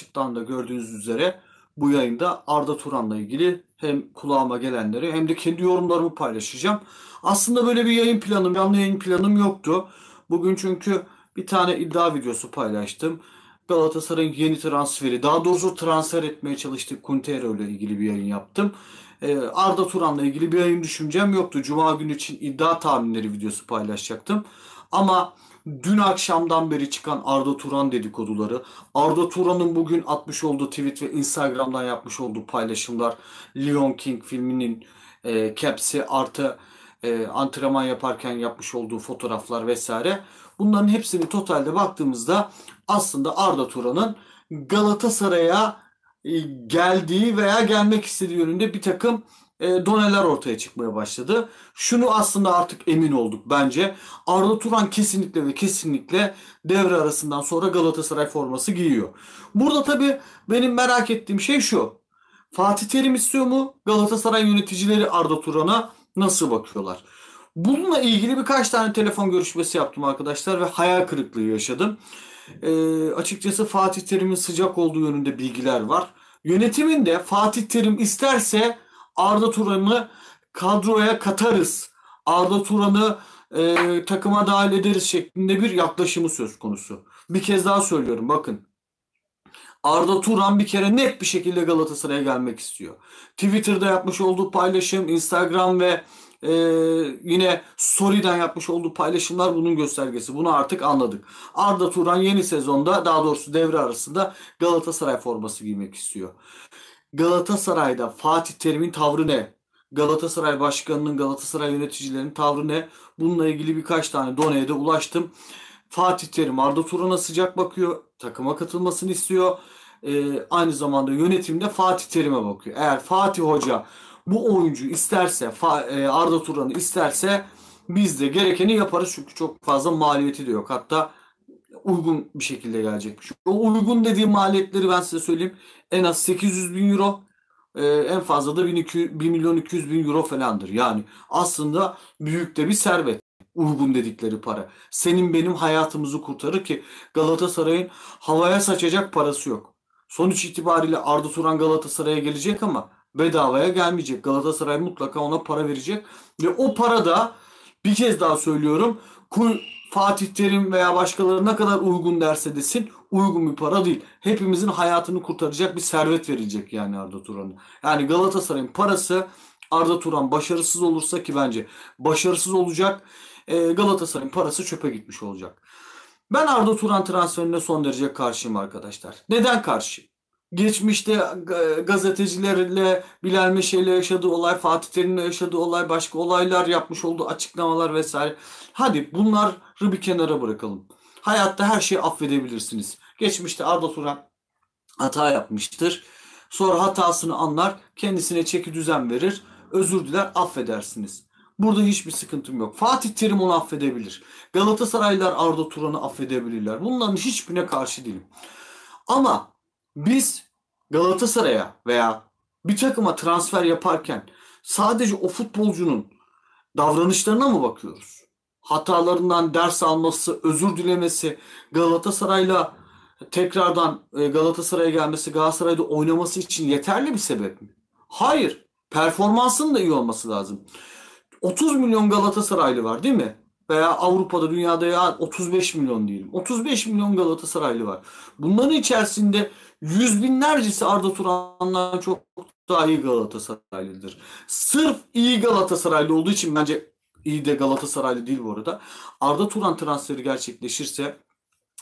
başlıktan da gördüğünüz üzere bu yayında Arda Turan'la ilgili hem kulağıma gelenleri hem de kendi yorumlarımı paylaşacağım. Aslında böyle bir yayın planım, canlı yayın planım yoktu. Bugün çünkü bir tane iddia videosu paylaştım. Galatasaray'ın yeni transferi, daha doğrusu transfer etmeye çalıştık Quintero ile ilgili bir yayın yaptım. Ee, Arda Turan'la ilgili bir yayın düşüncem yoktu. Cuma günü için iddia tahminleri videosu paylaşacaktım. Ama dün akşamdan beri çıkan Arda Turan dedikoduları, Arda Turan'ın bugün atmış olduğu tweet ve Instagram'dan yapmış olduğu paylaşımlar, Leon King filminin e, caps'i artı e, antrenman yaparken yapmış olduğu fotoğraflar vesaire. Bunların hepsini totalde baktığımızda aslında Arda Turan'ın Galatasaray'a e, geldiği veya gelmek istediği yönünde bir takım e, doneler ortaya çıkmaya başladı. Şunu aslında artık emin olduk bence. Arda Turan kesinlikle ve kesinlikle devre arasından sonra Galatasaray forması giyiyor. Burada tabii benim merak ettiğim şey şu. Fatih Terim istiyor mu? Galatasaray yöneticileri Arda Turan'a nasıl bakıyorlar? Bununla ilgili birkaç tane telefon görüşmesi yaptım arkadaşlar ve hayal kırıklığı yaşadım. E, açıkçası Fatih Terim'in sıcak olduğu yönünde bilgiler var. Yönetimin de Fatih Terim isterse Arda Turan'ı kadroya katarız. Arda Turan'ı e, takıma dahil ederiz şeklinde bir yaklaşımı söz konusu. Bir kez daha söylüyorum bakın. Arda Turan bir kere net bir şekilde Galatasaray'a gelmek istiyor. Twitter'da yapmış olduğu paylaşım, Instagram ve e, yine Story'den yapmış olduğu paylaşımlar bunun göstergesi. Bunu artık anladık. Arda Turan yeni sezonda daha doğrusu devre arasında Galatasaray forması giymek istiyor. Galatasaray'da Fatih Terim'in tavrı ne? Galatasaray Başkanı'nın, Galatasaray yöneticilerinin tavrı ne? Bununla ilgili birkaç tane doneye de ulaştım. Fatih Terim Arda Turan'a sıcak bakıyor. Takıma katılmasını istiyor. Ee, aynı zamanda yönetimde Fatih Terim'e bakıyor. Eğer Fatih Hoca bu oyuncu isterse e, Arda Turan'ı isterse biz de gerekeni yaparız. Çünkü çok fazla maliyeti de yok. Hatta uygun bir şekilde gelecekmiş. O uygun dediğim maliyetleri ben size söyleyeyim. En az 800 bin euro e, en fazla da 1 milyon 200 bin euro falandır. Yani aslında büyük de bir servet. Uygun dedikleri para. Senin benim hayatımızı kurtarır ki Galatasaray'ın havaya saçacak parası yok. Sonuç itibariyle Arda Turan Galatasaray'a gelecek ama bedavaya gelmeyecek. Galatasaray mutlaka ona para verecek. Ve o para da bir kez daha söylüyorum Fatih Terim veya başkaları ne kadar uygun derse desin uygun bir para değil. Hepimizin hayatını kurtaracak bir servet verilecek yani Arda Turan'a. Yani Galatasaray'ın parası Arda Turan başarısız olursa ki bence başarısız olacak. E, Galatasaray'ın parası çöpe gitmiş olacak. Ben Arda Turan transferine son derece karşıyım arkadaşlar. Neden karşı? Geçmişte gazetecilerle Bilal Meşe'yle yaşadığı olay, Fatih Terim'le yaşadığı olay, başka olaylar yapmış olduğu açıklamalar vesaire. Hadi bunları bir kenara bırakalım. Hayatta her şeyi affedebilirsiniz. Geçmişte Arda Turan hata yapmıştır. Sonra hatasını anlar, kendisine çeki düzen verir, özür diler, affedersiniz. Burada hiçbir sıkıntım yok. Fatih Terim onu affedebilir. Galatasaraylılar Arda Turan'ı affedebilirler. Bunların hiçbirine karşı değilim. Ama biz Galatasaray'a veya bir takıma transfer yaparken sadece o futbolcunun davranışlarına mı bakıyoruz? Hatalarından ders alması, özür dilemesi, Galatasaray'la tekrardan e, Galatasaray'a gelmesi, Galatasaray'da oynaması için yeterli bir sebep mi? Hayır. Performansının da iyi olması lazım. 30 milyon Galatasaraylı var değil mi? Veya Avrupa'da, dünyada ya 35 milyon diyelim. 35 milyon Galatasaraylı var. Bunların içerisinde yüz binlercesi Arda Turan'dan çok daha iyi Galatasaraylıdır. Sırf iyi Galatasaraylı olduğu için bence iyi de Galatasaraylı değil bu arada. Arda Turan transferi gerçekleşirse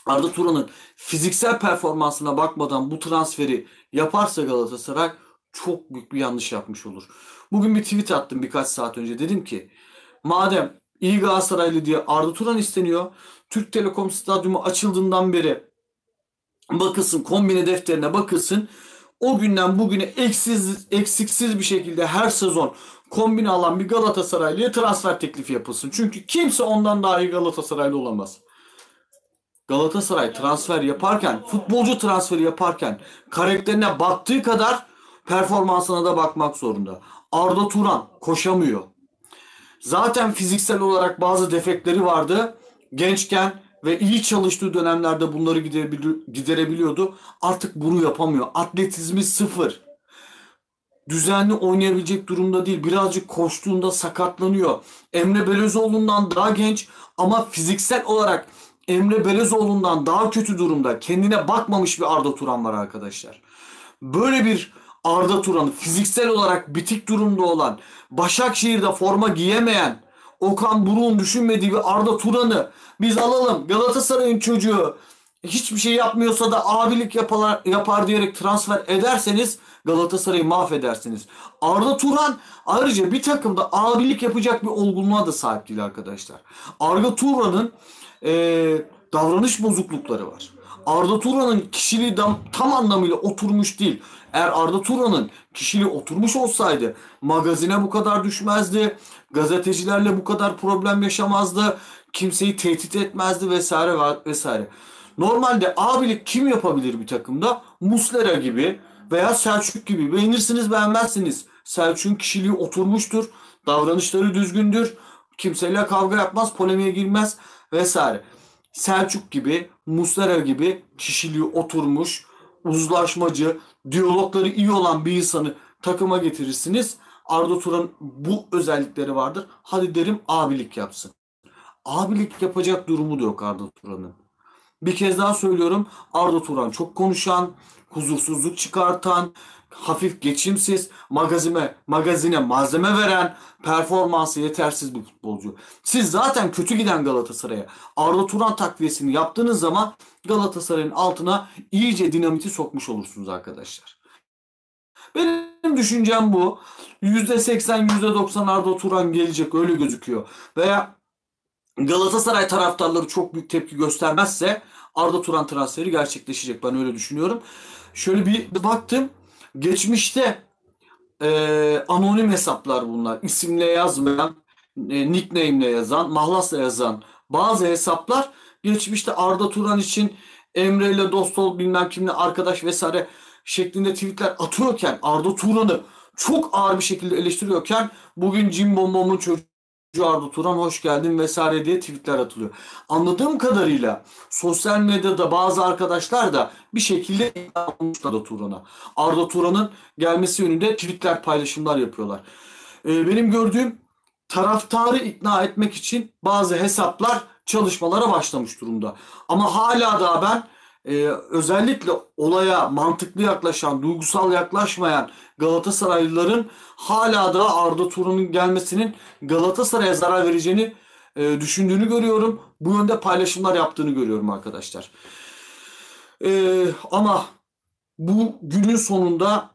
Arda Turan'ın fiziksel performansına bakmadan bu transferi yaparsa Galatasaray çok büyük bir yanlış yapmış olur. Bugün bir tweet attım birkaç saat önce. Dedim ki madem iyi Galatasaraylı diye Arda Turan isteniyor. Türk Telekom Stadyumu açıldığından beri bakılsın kombine defterine bakılsın. O günden bugüne eksiz, eksiksiz bir şekilde her sezon kombine alan bir Galatasaraylı'ya transfer teklifi yapılsın. Çünkü kimse ondan daha iyi Galatasaraylı olamaz. Galatasaray transfer yaparken, futbolcu transferi yaparken karakterine baktığı kadar performansına da bakmak zorunda. Arda Turan koşamıyor. Zaten fiziksel olarak bazı defekleri vardı. Gençken ve iyi çalıştığı dönemlerde bunları giderebiliyordu. Artık bunu yapamıyor. Atletizmi sıfır. Düzenli oynayabilecek durumda değil. Birazcık koştuğunda sakatlanıyor. Emre Belözoğlu'ndan daha genç ama fiziksel olarak Emre Belözoğlu'ndan daha kötü durumda. Kendine bakmamış bir Arda Turan var arkadaşlar. Böyle bir Arda Turan'ı fiziksel olarak bitik durumda olan, Başakşehir'de forma giyemeyen, Okan Buruk'un düşünmediği bir Arda Turan'ı biz alalım. Galatasaray'ın çocuğu hiçbir şey yapmıyorsa da abilik yapar, yapar diyerek transfer ederseniz Galatasaray'ı mahvedersiniz. Arda Turan ayrıca bir takımda abilik yapacak bir olgunluğa da sahip değil arkadaşlar. Arda Turan'ın e, davranış bozuklukları var. Arda Turan'ın kişiliği tam anlamıyla oturmuş değil. Eğer Arda Turan'ın kişiliği oturmuş olsaydı magazine bu kadar düşmezdi. Gazetecilerle bu kadar problem yaşamazdı. Kimseyi tehdit etmezdi vesaire vesaire. Normalde abilik kim yapabilir bir takımda? Muslera gibi veya Selçuk gibi. Beğenirsiniz beğenmezsiniz. Selçuk'un kişiliği oturmuştur. Davranışları düzgündür. Kimseyle kavga yapmaz, polemiğe girmez vesaire. Selçuk gibi, Muslera gibi kişiliği oturmuş, uzlaşmacı, diyalogları iyi olan bir insanı takıma getirirsiniz. Arda Turan bu özellikleri vardır. Hadi derim abilik yapsın. Abilik yapacak durumu da yok Arda Turan'ın. Bir kez daha söylüyorum. Arda Turan çok konuşan, huzursuzluk çıkartan, hafif geçimsiz, magazine, magazine malzeme veren, performansı yetersiz bir futbolcu. Siz zaten kötü giden Galatasaray'a Arda Turan takviyesini yaptığınız zaman Galatasaray'ın altına iyice dinamiti sokmuş olursunuz arkadaşlar. Benim düşüncem bu. %80, %90 Arda Turan gelecek öyle gözüküyor. Veya Galatasaray taraftarları çok büyük tepki göstermezse Arda Turan transferi gerçekleşecek. Ben öyle düşünüyorum. Şöyle bir baktım. Geçmişte e, anonim hesaplar bunlar. İsimle yazmayan, e, nickname'le yazan, mahlasla yazan bazı hesaplar geçmişte Arda Turan için Emre ile dost ol bilmem kimle arkadaş vesaire şeklinde tweetler atıyorken Arda Turan'ı çok ağır bir şekilde eleştiriyorken bugün Jim Bombom'un çocuğu Arda Turan hoş geldin vesaire diye tweetler atılıyor. Anladığım kadarıyla sosyal medyada bazı arkadaşlar da bir şekilde ikna olmuşlar Arda Turan'a. Arda Turan'ın gelmesi yönünde tweetler paylaşımlar yapıyorlar. Ee, benim gördüğüm taraftarı ikna etmek için bazı hesaplar çalışmalara başlamış durumda. Ama hala da ben e, özellikle olaya mantıklı yaklaşan, duygusal yaklaşmayan Galatasaraylıların hala da Arda Turan'ın gelmesinin Galatasaray'a zarar vereceğini e, düşündüğünü görüyorum. Bu yönde paylaşımlar yaptığını görüyorum arkadaşlar. E, ama bu günün sonunda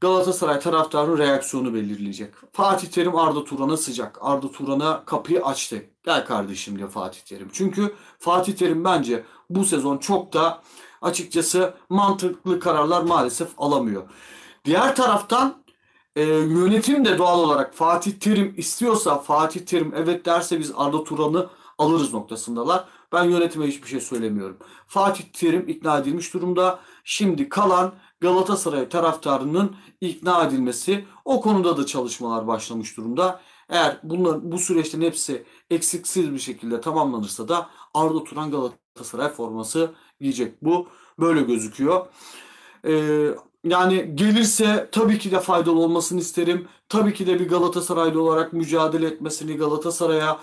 Galatasaray taraftarının reaksiyonu belirleyecek. Fatih Terim Arda Turan'a sıcak. Arda Turan'a kapıyı açtı. Gel kardeşim diyor Fatih Terim. Çünkü Fatih Terim bence bu sezon çok da açıkçası mantıklı kararlar maalesef alamıyor. Diğer taraftan e, yönetim de doğal olarak Fatih Terim istiyorsa Fatih Terim evet derse biz Arda Turan'ı alırız noktasındalar. Ben yönetime hiçbir şey söylemiyorum. Fatih Terim ikna edilmiş durumda. Şimdi kalan Galatasaray taraftarının ikna edilmesi o konuda da çalışmalar başlamış durumda. Eğer bunlar, bu süreçten hepsi eksiksiz bir şekilde tamamlanırsa da Arda Turan Galatasaray forması giyecek. Bu böyle gözüküyor. Ee, yani gelirse tabii ki de faydalı olmasını isterim. Tabii ki de bir Galatasaraylı olarak mücadele etmesini, Galatasaray'a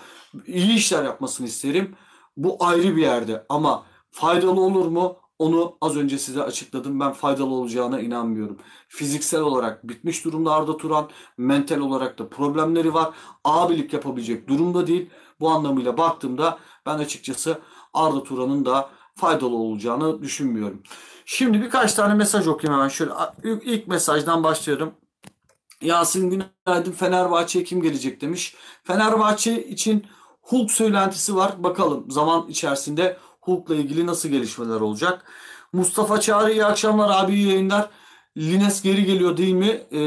iyi işler yapmasını isterim. Bu ayrı bir yerde ama faydalı olur mu? Onu az önce size açıkladım. Ben faydalı olacağına inanmıyorum. Fiziksel olarak bitmiş durumda Arda Turan. Mental olarak da problemleri var. Abilik yapabilecek durumda değil. Bu anlamıyla baktığımda ben açıkçası Arda Turan'ın da faydalı olacağını düşünmüyorum. Şimdi birkaç tane mesaj okuyayım hemen. Şöyle ilk mesajdan başlıyorum. Yasin Günaydın Fenerbahçe'ye kim gelecek demiş. Fenerbahçe için Hulk söylentisi var. Bakalım zaman içerisinde Hulk'la ilgili nasıl gelişmeler olacak. Mustafa Çağrı iyi akşamlar abi iyi yayınlar. Lines geri geliyor değil mi? Ee,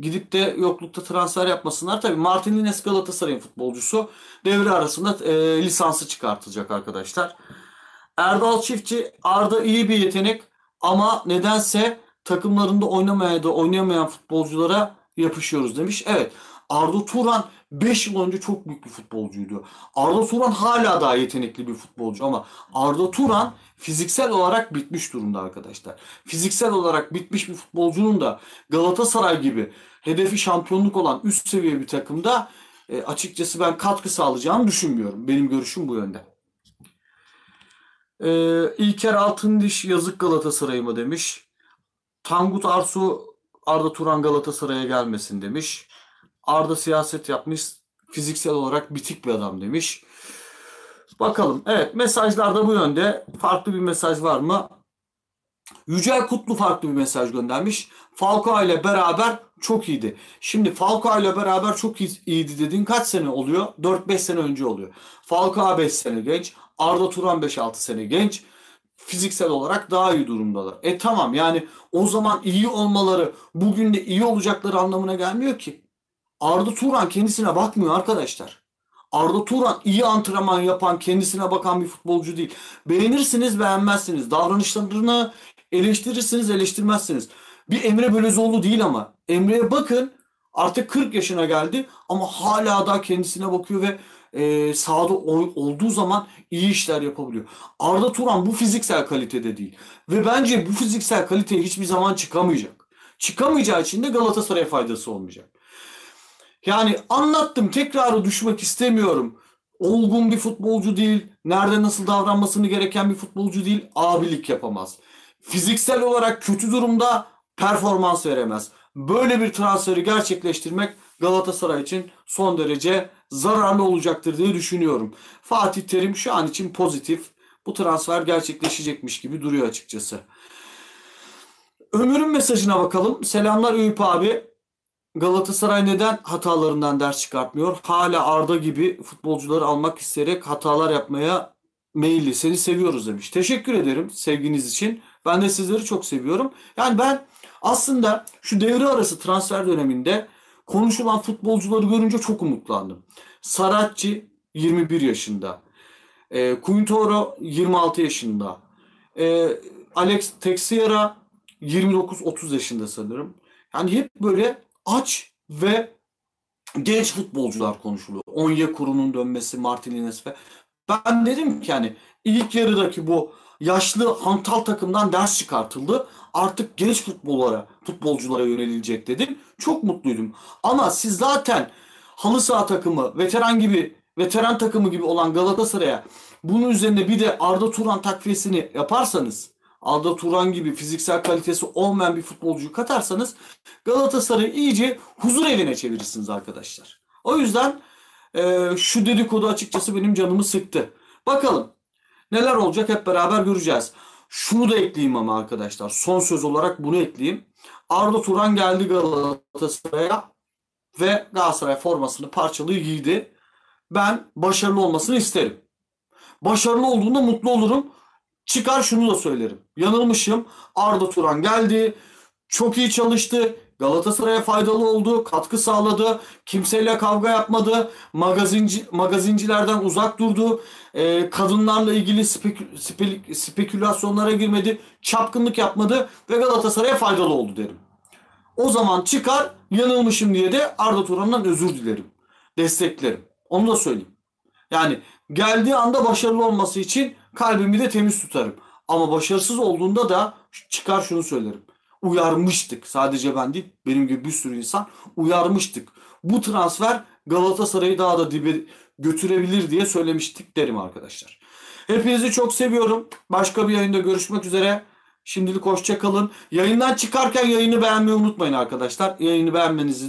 gidip de yoklukta transfer yapmasınlar. Tabii Martin Lines Galatasaray'ın futbolcusu. Devre arasında e, lisansı çıkartılacak arkadaşlar. Erdal Çiftçi Arda iyi bir yetenek ama nedense takımlarında oynamaya da oynayamayan futbolculara yapışıyoruz demiş. Evet Arda Turan 5 yıl önce çok büyük bir futbolcuydu. Arda Turan hala daha yetenekli bir futbolcu ama Arda Turan fiziksel olarak bitmiş durumda arkadaşlar. Fiziksel olarak bitmiş bir futbolcunun da Galatasaray gibi hedefi şampiyonluk olan üst seviye bir takımda e, açıkçası ben katkı sağlayacağını düşünmüyorum. Benim görüşüm bu yönde. E, İlker Altındiş yazık Galatasaray'ıma demiş. Tangut Arsu Arda Turan Galatasaray'a gelmesin demiş. Arda siyaset yapmış. Fiziksel olarak bitik bir adam demiş. Bakalım. Evet mesajlar da bu yönde. Farklı bir mesaj var mı? Yücel Kutlu farklı bir mesaj göndermiş. Falcao ile beraber çok iyiydi. Şimdi Falcao ile beraber çok iyiydi dediğin kaç sene oluyor? 4-5 sene önce oluyor. Falcao 5 sene genç. Arda Turan 5-6 sene genç. Fiziksel olarak daha iyi durumdalar. E tamam yani o zaman iyi olmaları bugün de iyi olacakları anlamına gelmiyor ki. Arda Turan kendisine bakmıyor arkadaşlar. Arda Turan iyi antrenman yapan, kendisine bakan bir futbolcu değil. Beğenirsiniz, beğenmezsiniz. Davranışlarını eleştirirsiniz, eleştirmezsiniz. Bir Emre Belözoğlu değil ama. Emre'ye bakın artık 40 yaşına geldi ama hala da kendisine bakıyor ve e, sahada olduğu zaman iyi işler yapabiliyor. Arda Turan bu fiziksel kalitede değil. Ve bence bu fiziksel kaliteye hiçbir zaman çıkamayacak. Çıkamayacağı için de Galatasaray'a faydası olmayacak. Yani anlattım tekrarı düşmek istemiyorum. Olgun bir futbolcu değil. Nerede nasıl davranmasını gereken bir futbolcu değil. Abilik yapamaz. Fiziksel olarak kötü durumda performans veremez. Böyle bir transferi gerçekleştirmek Galatasaray için son derece zararlı olacaktır diye düşünüyorum. Fatih Terim şu an için pozitif. Bu transfer gerçekleşecekmiş gibi duruyor açıkçası. Ömür'ün mesajına bakalım. Selamlar Eyüp abi. Galatasaray neden hatalarından ders çıkartmıyor? Hala Arda gibi futbolcuları almak isteyerek hatalar yapmaya meyilli. Seni seviyoruz demiş. Teşekkür ederim sevginiz için. Ben de sizleri çok seviyorum. Yani ben aslında şu devre arası transfer döneminde konuşulan futbolcuları görünce çok umutlandım. Saratçı 21 yaşında. E, Quintoro 26 yaşında. E, Alex Texiera 29-30 yaşında sanırım. Yani hep böyle aç ve genç futbolcular konuşuluyor. Onyekuru'nun dönmesi, Martinez ve ben dedim ki hani ilk yarıdaki bu yaşlı hantal takımdan ders çıkartıldı. Artık genç futbollara, futbolculara yönelilecek dedim. Çok mutluydum. Ama siz zaten halı saha takımı, veteran gibi, veteran takımı gibi olan Galatasaray'a bunun üzerine bir de Arda Turan takviyesini yaparsanız Arda Turan gibi fiziksel kalitesi olmayan bir futbolcuyu katarsanız Galatasaray'ı iyice huzur evine çevirirsiniz arkadaşlar. O yüzden e, şu dedikodu açıkçası benim canımı sıktı. Bakalım neler olacak hep beraber göreceğiz. Şunu da ekleyeyim ama arkadaşlar. Son söz olarak bunu ekleyeyim. Arda Turan geldi Galatasaray'a ve Galatasaray formasını parçalı giydi. Ben başarılı olmasını isterim. Başarılı olduğunda mutlu olurum. Çıkar şunu da söylerim. Yanılmışım. Arda Turan geldi. Çok iyi çalıştı. Galatasaray'a faydalı oldu. Katkı sağladı. Kimseyle kavga yapmadı. Magazinci, magazincilerden uzak durdu. Ee, kadınlarla ilgili spekü, spek, spekülasyonlara girmedi. Çapkınlık yapmadı. Ve Galatasaray'a faydalı oldu derim. O zaman çıkar yanılmışım diye de Arda Turan'dan özür dilerim. Desteklerim. Onu da söyleyeyim. Yani geldiği anda başarılı olması için kalbimi de temiz tutarım. Ama başarısız olduğunda da çıkar şunu söylerim. Uyarmıştık. Sadece ben değil benim gibi bir sürü insan uyarmıştık. Bu transfer Galatasaray'ı daha da dibe götürebilir diye söylemiştik derim arkadaşlar. Hepinizi çok seviyorum. Başka bir yayında görüşmek üzere. Şimdilik hoşça kalın. Yayından çıkarken yayını beğenmeyi unutmayın arkadaşlar. Yayını beğenmenizi de